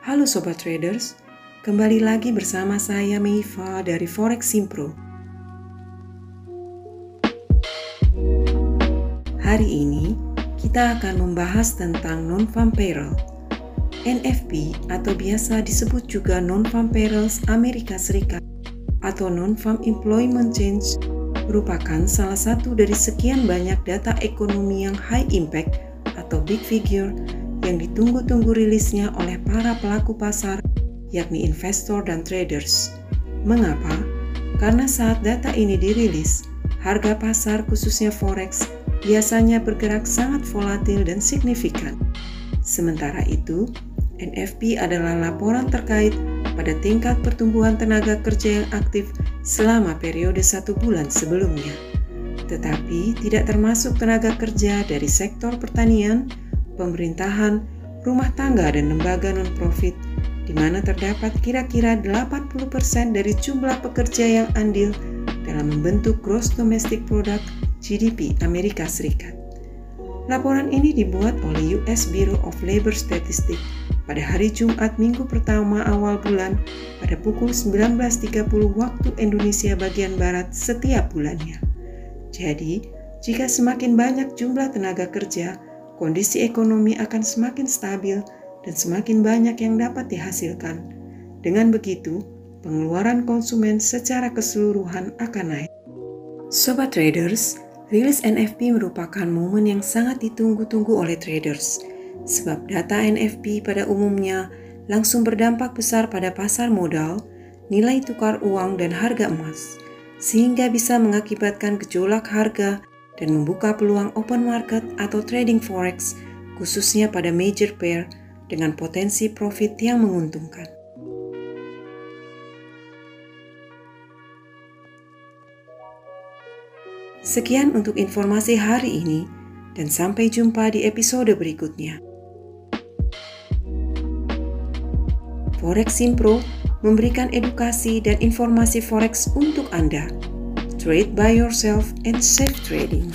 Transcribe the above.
Halo Sobat Traders, kembali lagi bersama saya Meiva dari Forex Simpro. Hari ini kita akan membahas tentang non-farm payroll. NFP atau biasa disebut juga non-farm payrolls Amerika Serikat atau non-farm employment change merupakan salah satu dari sekian banyak data ekonomi yang high impact atau big figure yang ditunggu-tunggu rilisnya oleh para pelaku pasar, yakni investor dan traders. Mengapa? Karena saat data ini dirilis, harga pasar khususnya forex biasanya bergerak sangat volatil dan signifikan. Sementara itu, NFP adalah laporan terkait pada tingkat pertumbuhan tenaga kerja yang aktif selama periode satu bulan sebelumnya, tetapi tidak termasuk tenaga kerja dari sektor pertanian, pemerintahan, rumah tangga dan lembaga non-profit di mana terdapat kira-kira 80% dari jumlah pekerja yang andil dalam membentuk gross domestic product GDP Amerika Serikat. Laporan ini dibuat oleh US Bureau of Labor Statistics pada hari Jumat minggu pertama awal bulan pada pukul 19.30 waktu Indonesia bagian Barat setiap bulannya. Jadi, jika semakin banyak jumlah tenaga kerja, kondisi ekonomi akan semakin stabil dan semakin banyak yang dapat dihasilkan. Dengan begitu, pengeluaran konsumen secara keseluruhan akan naik. Sobat traders, rilis NFP merupakan momen yang sangat ditunggu-tunggu oleh traders, sebab data NFP pada umumnya langsung berdampak besar pada pasar modal, nilai tukar uang, dan harga emas, sehingga bisa mengakibatkan gejolak harga dan membuka peluang open market atau trading forex khususnya pada major pair dengan potensi profit yang menguntungkan. Sekian untuk informasi hari ini dan sampai jumpa di episode berikutnya. Forex Simpro memberikan edukasi dan informasi forex untuk Anda. Trade by yourself and safe trading.